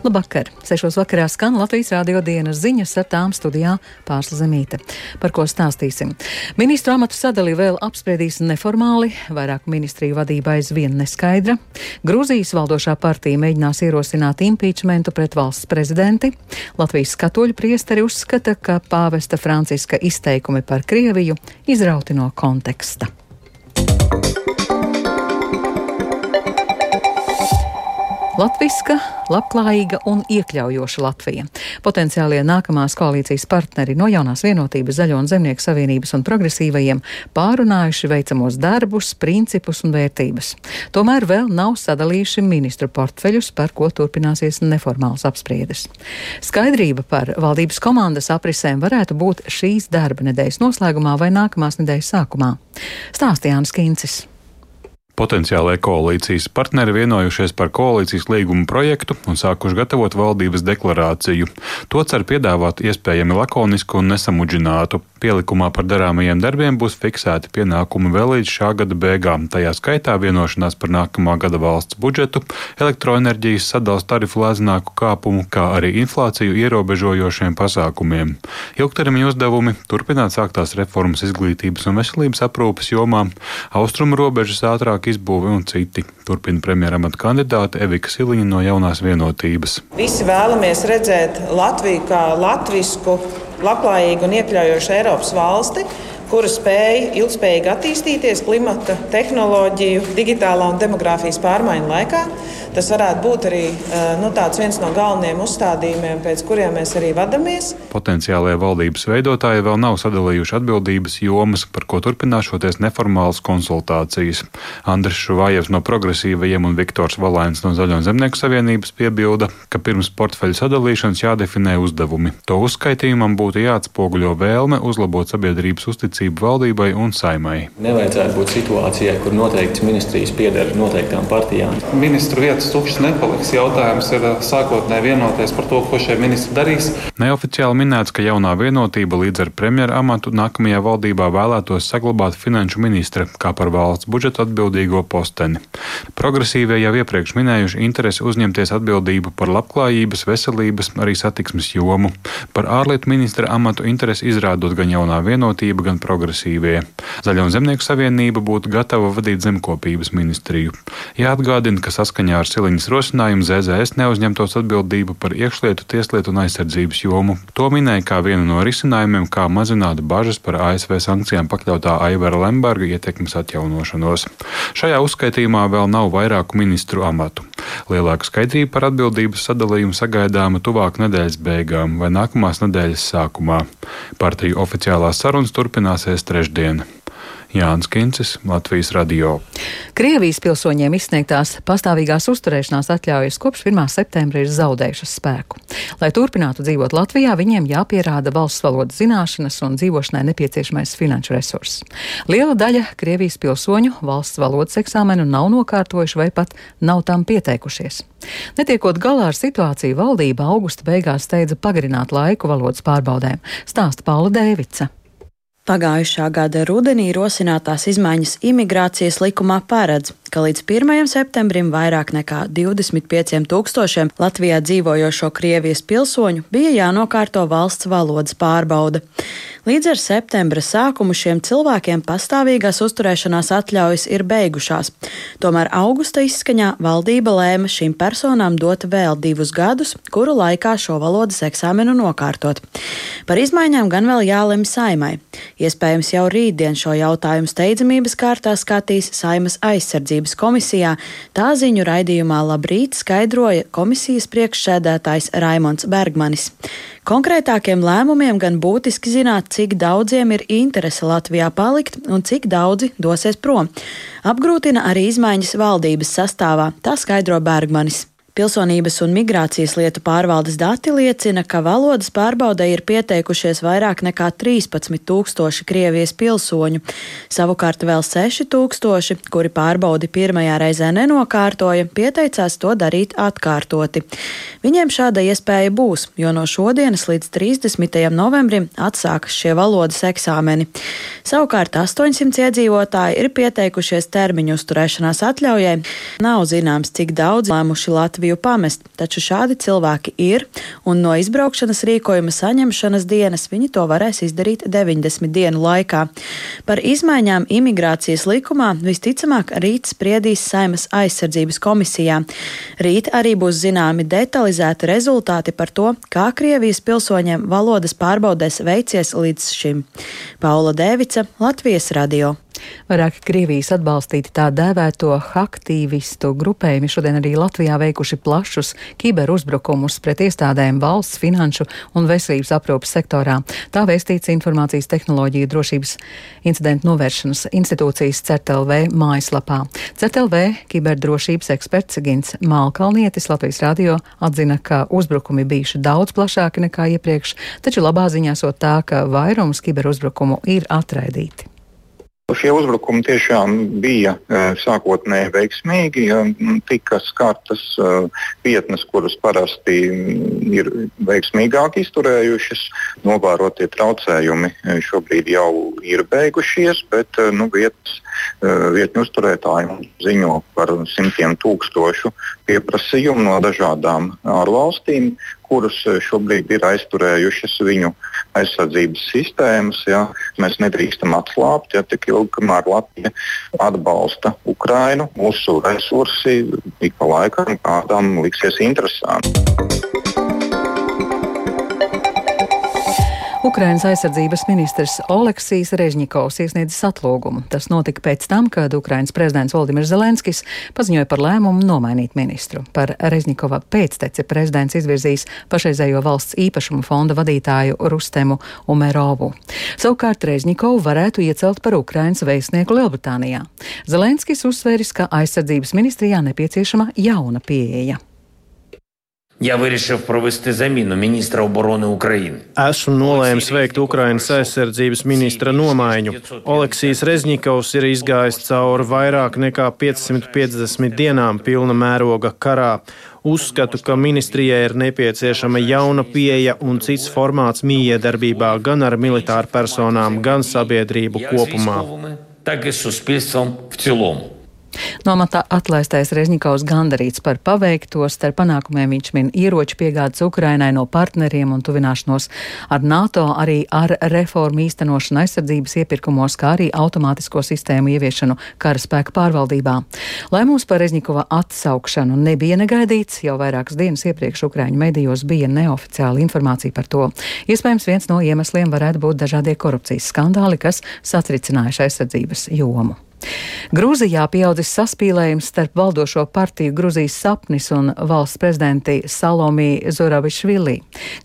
Labvakar! Sešos vakarā skan Latvijas rādio dienas ziņas ar tām studijā Pārsla Zemīte. Par ko stāstīsim? Ministru amatu sadali vēl apspriedīs neformāli, vairāku ministriju vadība aizvien neskaidra. Grūzijas valdošā partija mēģinās ierosināt impeachmentu pret valsts prezidenti. Latvijas katoļu priesteri uzskata, ka pāvesta Franciska izteikumi par Krieviju izrauti no konteksta. Latviska, labklājīga un iekļaujoša Latvija. Potenciālie nākamās koalīcijas partneri no jaunās vienotības Zaļo un Zemnieku savienības un progresīvajiem pārunājuši veicamos darbus, principus un vērtības. Tomēr vēl nav sadalījuši ministru portfeļus, par ko turpināsies neformāls apspriedes. Skaidrība par valdības komandas aprisēm varētu būt šīs darba nedēļas noslēgumā vai nākamās nedēļas sākumā. Stāstījāns Kincis. Potenciālajie koalīcijas partneri vienojušies par koalīcijas līgumu projektu un sākuši gatavot valdības deklarāciju. To cer piedāvāt iespējami lakonisku un nesamudžinātu. Pielikumā par darāmajiem darbiem būs fiksēti pienākumi vēl līdz šā gada beigām, tajā skaitā vienošanās par nākamā gada valsts budžetu, elektroenerģijas sadals tarifu lēzināku kāpumu, kā arī inflāciju ierobežojošiem pasākumiem. Ilgtermiņa uzdevumi - turpināt sāktās reformas izglītības un veselības aprūpes jomā, austrumu robežas ātrāk izbūve un citi. Turpina premjeramata kandidāte Evika Siliņa no jaunās vienotības. Visi vēlamies redzēt Latviju kā latvisku, labklājīgu un iekļaujošu Eiropas valsti kura spēja ilgspējīgi attīstīties klimata, tehnoloģiju, digitālā un demogrāfijas pārmaiņu laikā. Tas varētu būt arī nu, viens no galvenajiem uzstādījumiem, pēc kuriem mēs arī vadāmies. Potenciālajie valdības veidotāji vēl nav sadalījuši atbildības jomas, par ko turpināšoties neformālas konsultācijas. Andris Šuvājevs no progresīvajiem un Viktors Valains no Zaļo zemnieku savienības piebilda, ka pirms portfeļu sadalīšanas jādefinē uzdevumi. To uzskaitījumam būtu jāatspoguļo vēlme uzlabot sabiedrības uzticību valdībai un saimai. Nevajadzētu būt situācijai, kur noteikts ministrijas pieder noteiktām partijām. Ministru vieta vietas tukšas nepaliks. Jautājums ir eh, sākotnēji vienoties par to, ko šie ministri darīs. Neoficiāli minēts, ka jaunā vienotība līdz ar premjera amatu nākamajā valdībā vēlētos saglabāt finanšu ministra kā par valsts budžetu atbildīgo posteni. Progresīvie jau iepriekš minējuši interesi uzņemties atbildību par labklājības, veselības, arī satiksmes jomu. Par ārlietu ministra amatu interesi izrādot gan jaunā vienotība, gan progresīvie. Zaļo un zemnieku savienība būtu gatava vadīt zemkopības ministriju. Jāatgādina, ka saskaņā ar Siliņas rosinājumu ZZS neuzņemtos atbildību par iekšlietu, tieslietu un aizsardzības jomu. To minēja kā vienu no risinājumiem, kā mazināt bažas par ASV sankcijām pakļautā Aivara Lemberga ietekmes atjaunošanos. Šajā uzskaitījumā vēl nav vairāku ministru amatu. Lielāka skaidrība par atbildības sadalījumu sagaidāma tuvāk nedēļas beigām vai nākamās nedēļas sākumā. Partiju oficiālās sarunas turpināsies trešdien. Jānis Kincis, Latvijas radio. Krievijas pilsoņiem izsniegtās pastāvīgās uzturēšanās atļaujas kopš 1. septembra ir zaudējušas spēku. Lai turpinātu dzīvot Latvijā, viņiem jāpierāda valsts valodas zināšanas un dzīvošanai nepieciešamais finanšu resurss. Liela daļa Krievijas pilsoņu valsts valodas eksāmenu nav nokārtojuši vai pat nav tam pieteikušies. Netiekot galā ar situāciju, valdība augusta beigās steidza pagarināt laiku valodas pārbaudēm, stāsta Paula Dēvica. Pagājušā gada rudenī rosinātās izmaiņas imigrācijas likumā paredz, ka līdz 1. septembrim vairāk nekā 25 tūkstošiem Latvijā dzīvojošo Krievijas pilsoņu bija jānokārto valsts valodas pārbaude. Līdz ar septembra sākumu šiem cilvēkiem pastāvīgās uzturēšanās atļaujas ir beigušās. Tomēr augusta izskaņā valdība lēma šīm personām dot vēl divus gadus, kuru laikā šo valodas eksāmenu nokārtot. Par izmaiņām gan vēl jālemj saimai. Iespējams, jau rītdien šo jautājumu steidzamības kārtā skatīs Saimas aizsardzības komisijā. Tā ziņu raidījumā Labrīt skaidroja komisijas priekšsēdētājs Raimons Bergmanis. Konkrētākiem lēmumiem gan būtiski zināt, cik daudziem ir interese Latvijā palikt un cik daudzi dosies prom. Apgrūtina arī izmaiņas valdības sastāvā, tā skaidro Bergmanis. Pilsonības un migrācijas lietu pārvaldes dati liecina, ka valodas pārbaudē ir pieteikušies vairāk nekā 13 tūkstoši Krievijas pilsoņu. Savukārt vēl 6 tūkstoši, kuri pārbaudi pirmajā reizē nenokārtoja, pieteicās to darīt atkārtoti. Viņiem šāda iespēja būs, jo no šodienas līdz 30. novembrim atsākas šie valodas eksāmeni. Savukārt 800 iedzīvotāji ir pieteikušies termiņu uzturēšanās atļaujai. Nav zināms, cik daudz lēmuši Latviju Latviju pamest, taču šādi cilvēki ir, un no izbraukšanas rīkojuma saņemšanas dienas viņi to varēs izdarīt 90 dienu laikā. Par izmaiņām imigrācijas likumā visticamāk rīt spriedīs Saimas aizsardzības komisijā. Rīt arī būs zināmi detalizēti rezultāti par to, kā Krievijas pilsoņiem valodas pārbaudēs veicies līdz šim. Paula Dēvica, Latvijas radio. Vairāki Krievijas atbalstīti tā dēvēto aktīvistu grupējumi šodien arī Latvijā veikuši plašus kiberuzbrukumus pret iestādēm valsts, finanšu un veselības aprūpas sektorā. Tā vēstīts informācijas tehnoloģiju drošības incidentu novēršanas institūcijas CERTLV mājaslapā. CERTLV kiberdrošības eksperts Gins Malkalnietis Latvijas radio atzina, ka uzbrukumi bijuši daudz plašāki nekā iepriekš, taču labā ziņā sot tā, ka vairums kiberuzbrukumu ir atraidīti. Šie uzbrukumi tiešām bija e, sākotnēji veiksmīgi. Tika skartas e, vietnes, kuras parasti ir veiksmīgāk izturējušas. Novērotie traucējumi e, šobrīd jau ir beigušies, bet nu, vietas, vietņu uzturētāji ziņo par simtiem tūkstošu pieprasījumu no dažādām ārvalstīm, kurus šobrīd ir aizturējušas viņu aizsardzības sistēmas. Ja. Mēs nedrīkstam atslābt, ja tik ilgi, kamēr Latvija atbalsta Ukrainu, mūsu resursi ik pa laikam kādam liksies interesanti. Ukrainas aizsardzības ministrs Oleksijas Režņikovs iesniedzis atlūgumu. Tas notika pēc tam, kad Ukrainas prezidents Valdimirs Zelenskis paziņoja par lēmumu nomainīt ministru. Par Režņikova pēcteci prezidents izvirzīs pašreizējo valsts īpašumu fonda vadītāju Rustemu Umerovu. Savukārt Režņikovu varētu iecelt par Ukrainas vēstnieku Lielbritānijā. Zelenskis uzsvēris, ka aizsardzības ministrijā nepieciešama jauna pieeja. Я вирішив провести заміну міністра оборони України. Esmu nolēmis veikt Ukrainas aizsardzības ministra nomaiņu. Oleksijas Rezņikovs ir izgājis cauri vairāk nekā 550 dienām pilna mēroga karā. Uzskatu, ka ministrijai ir nepieciešama jauna pieeja un cits formāts mījiedarbībā gan ar militāru personām, gan sabiedrību kopumā. Так і суспільством в цілому. No matā atlaistais Rezņikovs gandarīts par paveikto, starp panākumiem viņš min ieroču piegādes Ukrainai no partneriem un tuvināšanos ar NATO, arī ar reformu īstenošanu aizsardzības iepirkumos, kā arī automātisko sistēmu ieviešanu karaspēka pārvaldībā. Lēmums par Rezņikova atsaukšanu nebija negaidīts, jau vairākas dienas iepriekš Ukraiņu medijos bija neoficiāla informācija par to. Iespējams, viens no iemesliem varētu būt dažādie korupcijas skandāli, kas satricinājuši aizsardzības jomu. Grūzijā pieaudzis saspīlējums starp valdošo partiju Grūzijas sapnis un valsts prezidenti Salomī Zurabišvili.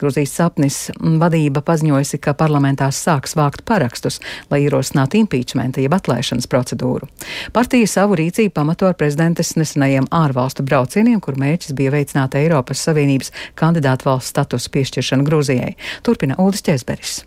Grūzijas sapnis vadība paziņojusi, ka parlamentā sāks vākt parakstus, lai ierosinātu impeachmenta jeb atlaišanas procedūru. Partija savu rīcību pamato ar prezidentes nesenajiem ārvalstu braucieniem, kur mērķis bija veicināt Eiropas Savienības kandidātu valsts statusu piešķiršanu Grūzijai. Turpina Uldis Česberis.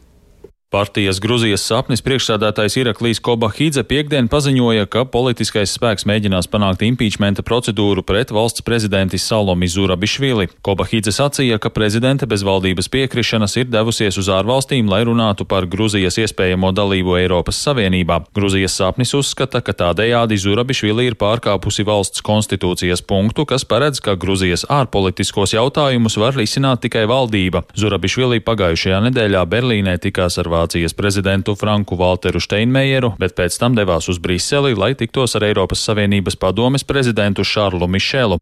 Partijas Gruzijas sapnis priekšsādātājs Iraklīs Kobahidze piekdien paziņoja, ka politiskais spēks mēģinās panākt impeachmenta procedūru pret valsts prezidenti Salomi Zurabišvili. Kobahidze sacīja, ka prezidente bez valdības piekrišanas ir devusies uz ārvalstīm, lai runātu par Gruzijas iespējamo dalību Eiropas Savienībā. Gruzijas sapnis uzskata, ka tādējādi Zurabišvili ir pārkāpusi valsts konstitūcijas punktu, kas paredz, ka Gruzijas ārpolitiskos jautājumus var risināt tikai valdība. Zurabišvili pagājušajā nedēļā Berlīnē tikās ar Vācijas prezidentu Franku Walteru Steinmeieru, bet pēc tam devās uz Briseli, lai tiktos ar Eiropas Savienības padomes prezidentu Šarlu Mišelu.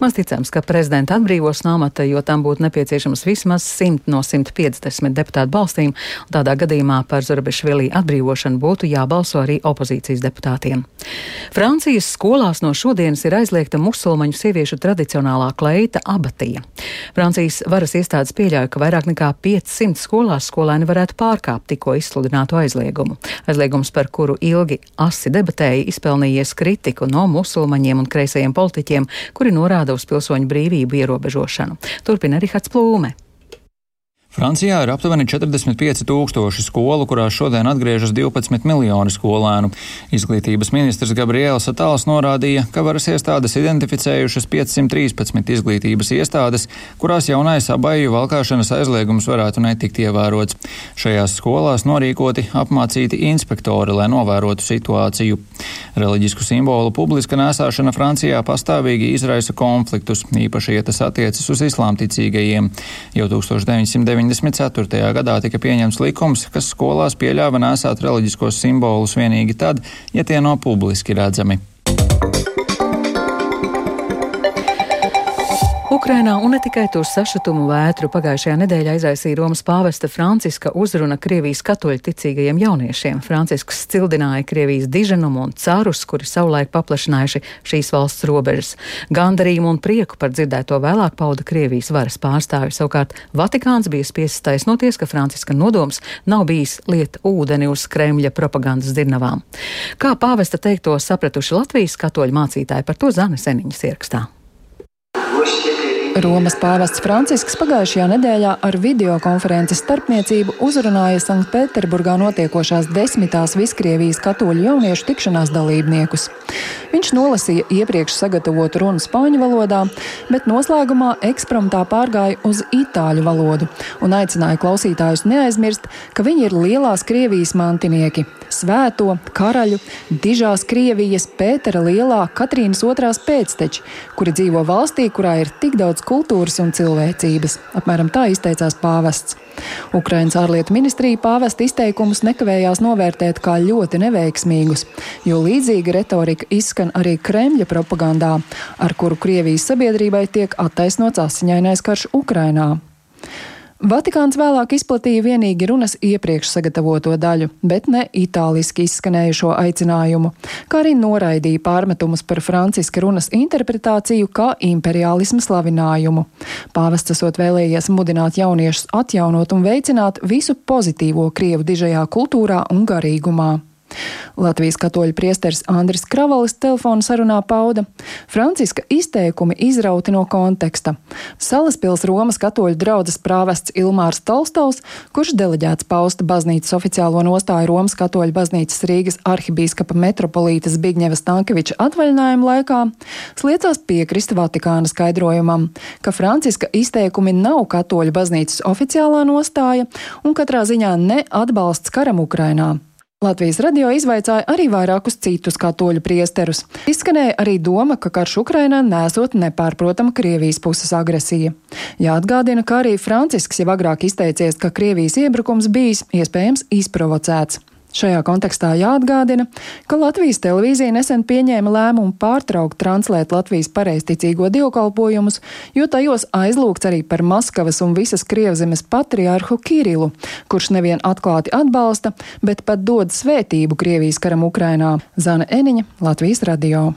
Maz ticams, ka prezidenta atbrīvos no amata, jo tam būtu nepieciešams vismaz 100 no 150 deputātu balstīm, tādā gadījumā par Zurabišvilī atbrīvošanu būtu jābalso arī opozīcijas deputātiem. Francijas skolās no šodienas ir aizliegta musulmaņu sieviešu tradicionālā kleita abatija. Francijas varas iestādes pieļauj, ka vairāk nekā 500 skolās skolēni varētu pārkāpt tikko izsludināto aizliegumu. Aizliegums, par kuru ilgi asi debatēja, izpelnījies kritiku no musulmaņiem un kreisajiem politiķiem, kuri no norāda uz pilsoņu brīvību ierobežošanu. Turpina Rihards Plūme. Francijā ir aptuveni 45 tūkstoši skolu, kurās šodien atgriežas 12 miljoni skolēnu. Izglītības ministrs Gabriels Atāls norādīja, ka varas iestādes identificējušas 513 izglītības iestādes, kurās jaunais abaju valkāšanas aizliegums varētu netikt ievērots. Šajās skolās norīkoti apmācīti inspektori, lai novērotu situāciju. Reliģisku simbolu publiska nēsāšana Francijā pastāvīgi izraisa konfliktus, īpaši, ja tas attiecas uz islāmticīgajiem. Jau 1990. 94. gadā tika pieņemts likums, kas skolās pieļāva nesāt reliģiskos simbolus vienīgi tad, ja tie nav publiski redzami. Ukrainā un ne tikai tur sašutumu vētru pagājušajā nedēļā izraisīja Romas pāvesta Franciska uzruna Krievijas katoļu ticīgajiem jauniešiem. Francisks cildināja Krievijas diženumu un carus, kuri savulaik paplašinājuši šīs valsts robežas. Gandarījumu un prieku par dzirdēto vēlāk pauda Krievijas varas pārstāvi. Savukārt Vatikāns bija spiests taisnoties, ka Franciska nodoms nav bijis liet ūdeni uz Kremļa propagandas dirnavām. Kā pāvesta teikto sapratuši Latvijas katoļu mācītāji par to Zana Seniņas ierakstā. Romas pāvests Francisks pagājušajā nedēļā ar videokonferences starpniecību uzrunāja Sanktpēterburgā notiekošās desmitās Viskrievijas katoļu jauniešu tikšanās dalībniekus. Viņš nolasīja iepriekš sagatavotu runu spāņu valodā, bet noslēgumā ekspromptā pārgāja uz itāļu valodu un aicināja klausītājus neaizmirst, ka viņi ir lielās Krievijas mantinieki - svēto, karaļu, dižās Krievijas, Pētera lielā, Katrīnas otrās pēcteči, kuri dzīvo valstī, kurā ir tik daudz kultūras un cilvēcības. Apmēram tā izteicās pāvests. Ukrainas ārlietu ministrija pāvesta izteikumus nekavējās novērtēt kā ļoti neveiksmīgus, jo līdzīga retorika izskan arī Kremļa propagandā, ar kuru Krievijas sabiedrībai tiek attaisnots asiņainais karš Ukrainā. Vatikāns vēlāk izplatīja vienīgi runas iepriekš sagatavoto daļu, bet ne itāliski izskanējušo aicinājumu, kā arī noraidīja pārmetumus par Franciska runas interpretāciju kā imperiālismu slavinājumu. Pāvests esot vēlējies mudināt jauniešus atjaunot un veicināt visu pozitīvo Krievu dižajā kultūrā un garīgumā. Latvijas katoļu priesteris Andris Kravalis telefona sarunā pauda Franciska izteikumi izrauti no konteksta. Salaspils Romas katoļu draudzes prāvests Ilmārs Tolstovs, kurš deleģēts pausta baznīcas oficiālo nostāju Romas katoļu baznīcas Rīgas arhibīskapa metropolītas Bigņeva Stankeviča atvaļinājuma laikā, sliecās piekrist Vatikāna skaidrojumam, ka Franciska izteikumi nav katoļu baznīcas oficiālā nostāja un katrā ziņā ne atbalsts karam Ukrainā. Latvijas radio izvaicāja arī vairākus citus katoļu priesterus. Izskanēja arī doma, ka karš Ukrainā nesot nepārprotama Krievijas puses agresija. Jāatgādina, ka arī Francisks jau agrāk izteicies, ka Krievijas iebrukums bijis iespējams izprovocēts. Šajā kontekstā jāatgādina, ka Latvijas televīzija nesen pieņēma lēmumu pārtraukt translēt Latvijas pareizticīgo dievkalpojumus, jo tajos aizlūgts arī par Maskavas un visas Krievzemes patriārhu Kirilu, kurš nevien atklāti atbalsta, bet pat dod svētību Krievijas karam Ukrainā. Zana Eniņa, Latvijas radio.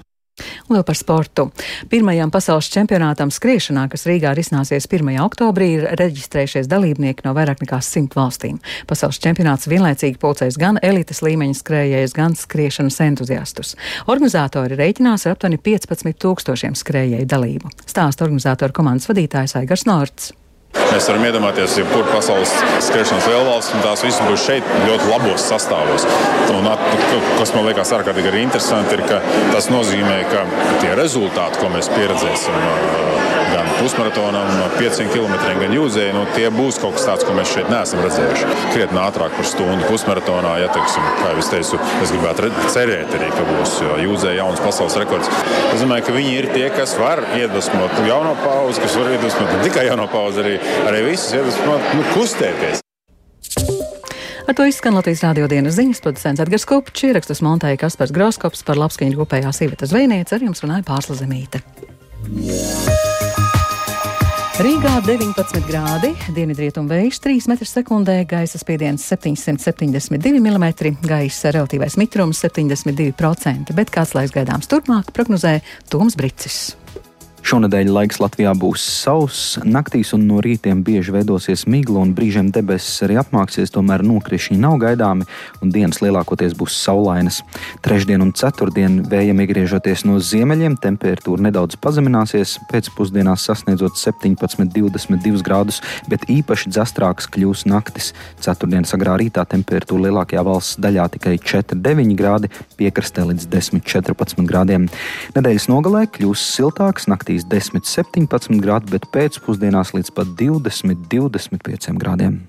Vēl par sportu. Pirmajam pasaules čempionātam skriešanā, kas Rīgā risināsies 1. oktobrī, ir reģistrējušies dalībnieki no vairāk nekā simt valstīm. Pasaules čempionāts vienlaicīgi pulcēs gan elites līmeņa skrējējus, gan skriešanas entuziastus. Organizatori rēķinās ar aptuveni 15 tūkstošiem skrējēju dalību. Stāsta organizatoru komandas vadītājs Aigars Norts. Mēs varam iedomāties, ja kur pasaules skriešanas lielvalsts, un tās visas būs šeit ļoti labos sastāvos. Un, kas man liekas ārkārtīgi arī interesanti, ir, ka tas nozīmē, ka tie rezultāti, ko mēs pieredzēsim, gan pusmaratonam, 500 km, gan jūdzēji, nu, tie būs kaut kas tāds, ko mēs šeit neesam redzējuši. Krietni ātrāk par stundu pusmaratonā, ja teiksim, kā jau es teicu, es gribētu cerēt arī, ka būs jūdzēji jauns pasaules rekords. Es domāju, ka viņi ir tie, kas var iedvesmot jauno pauzi, kas var iedvesmot ne tikai jauno pauzi, arī, arī visus iedvesmot nu, kustēties. Ar to izskan Latvijas rādio dienas ziņas producents Edgars Kopčs, ierakstus montēja Kaspars Groskops par labskaņu grupējā sīveta zvejniece, ar jums runāja Pārsla Zemīte. Rīgā 19 grādi, dienvidrietumu vējš 3 m2, gaisa spiediens 772 mm, gaisa relatīvais mitrums 72%, bet kāds laiks gaidāms turpmāk prognozē Toms Bricis. Šonadēļ laiks Latvijā būs sauss, naktīs un no rītiem bieži veidosies migla un brīžiem debesis arī apmāksies, tomēr nokrišņi nav gaidāmi un dienas lielākoties būs saulainas. Trešdien un ceturtdien vējam iegriežoties no ziemeļiem, temperatūra nedaudz pazemināsies, pēcpusdienās sasniedzot 17-22 grādus, bet īpaši dzastrāks kļūs naktis. Ceturtdienas agrā rītā temperatūra lielākajā valsts daļā tikai 4-9 grādi, piekrastē līdz 10-14 grādiem. Nedēļas nogalē kļūs siltāks, Valmierijas 10-17 grādi, bet pēcpusdienās līdz pat 20-25 grādiem.